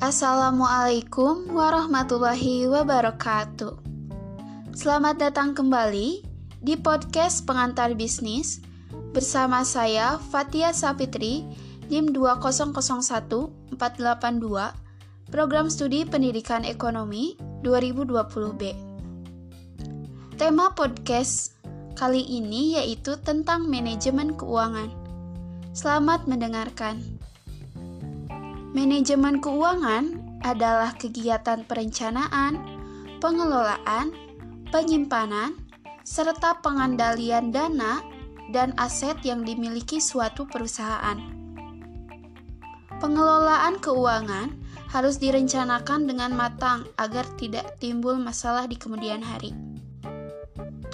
Assalamualaikum warahmatullahi wabarakatuh. Selamat datang kembali di podcast Pengantar Bisnis bersama saya Fatia Sapitri NIM 2001482 Program Studi Pendidikan Ekonomi 2020B. Tema podcast kali ini yaitu tentang manajemen keuangan. Selamat mendengarkan. Manajemen keuangan adalah kegiatan perencanaan, pengelolaan, penyimpanan, serta pengandalian dana dan aset yang dimiliki suatu perusahaan. Pengelolaan keuangan harus direncanakan dengan matang agar tidak timbul masalah di kemudian hari.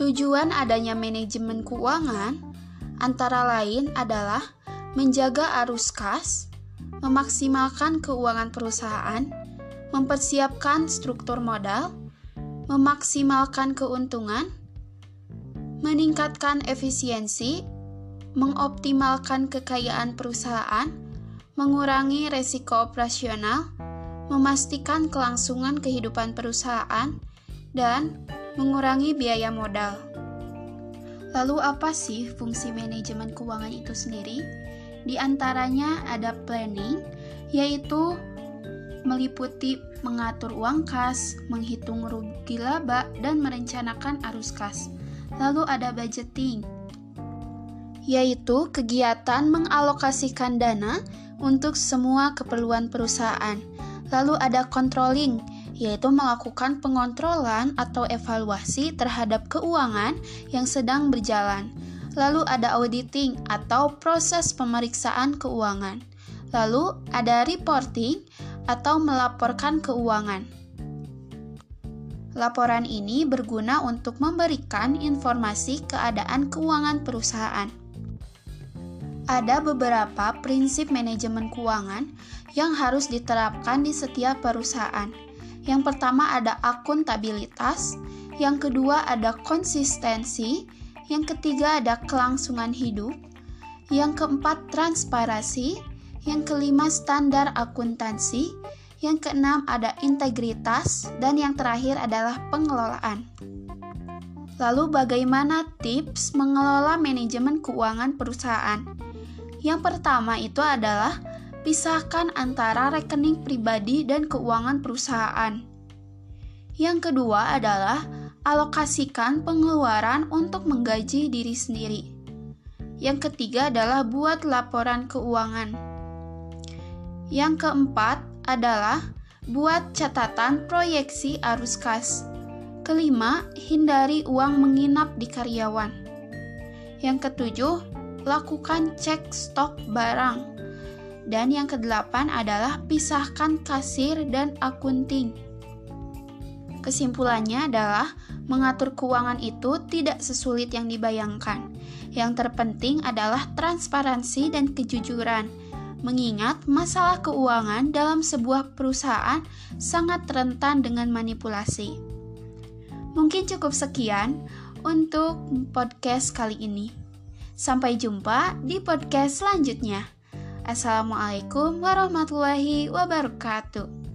Tujuan adanya manajemen keuangan antara lain adalah menjaga arus kas, memaksimalkan keuangan perusahaan, mempersiapkan struktur modal, memaksimalkan keuntungan, meningkatkan efisiensi, mengoptimalkan kekayaan perusahaan, mengurangi resiko operasional, memastikan kelangsungan kehidupan perusahaan, dan mengurangi biaya modal. Lalu, apa sih fungsi manajemen keuangan itu sendiri? Di antaranya ada planning, yaitu meliputi mengatur uang kas, menghitung rugi laba, dan merencanakan arus kas. Lalu ada budgeting, yaitu kegiatan mengalokasikan dana untuk semua keperluan perusahaan. Lalu ada controlling, yaitu melakukan pengontrolan atau evaluasi terhadap keuangan yang sedang berjalan. Lalu ada auditing atau proses pemeriksaan keuangan. Lalu ada reporting atau melaporkan keuangan. Laporan ini berguna untuk memberikan informasi keadaan keuangan perusahaan. Ada beberapa prinsip manajemen keuangan yang harus diterapkan di setiap perusahaan. Yang pertama ada akuntabilitas, yang kedua ada konsistensi, yang ketiga ada kelangsungan hidup, yang keempat transparansi, yang kelima standar akuntansi, yang keenam ada integritas, dan yang terakhir adalah pengelolaan. Lalu bagaimana tips mengelola manajemen keuangan perusahaan? Yang pertama itu adalah pisahkan antara rekening pribadi dan keuangan perusahaan. Yang kedua adalah alokasikan pengeluaran untuk menggaji diri sendiri. Yang ketiga adalah buat laporan keuangan. Yang keempat adalah buat catatan proyeksi arus kas. Kelima, hindari uang menginap di karyawan. Yang ketujuh, lakukan cek stok barang. Dan yang kedelapan adalah pisahkan kasir dan akunting. Kesimpulannya adalah mengatur keuangan itu tidak sesulit yang dibayangkan. Yang terpenting adalah transparansi dan kejujuran. Mengingat masalah keuangan dalam sebuah perusahaan sangat rentan dengan manipulasi. Mungkin cukup sekian untuk podcast kali ini. Sampai jumpa di podcast selanjutnya. Assalamualaikum warahmatullahi wabarakatuh.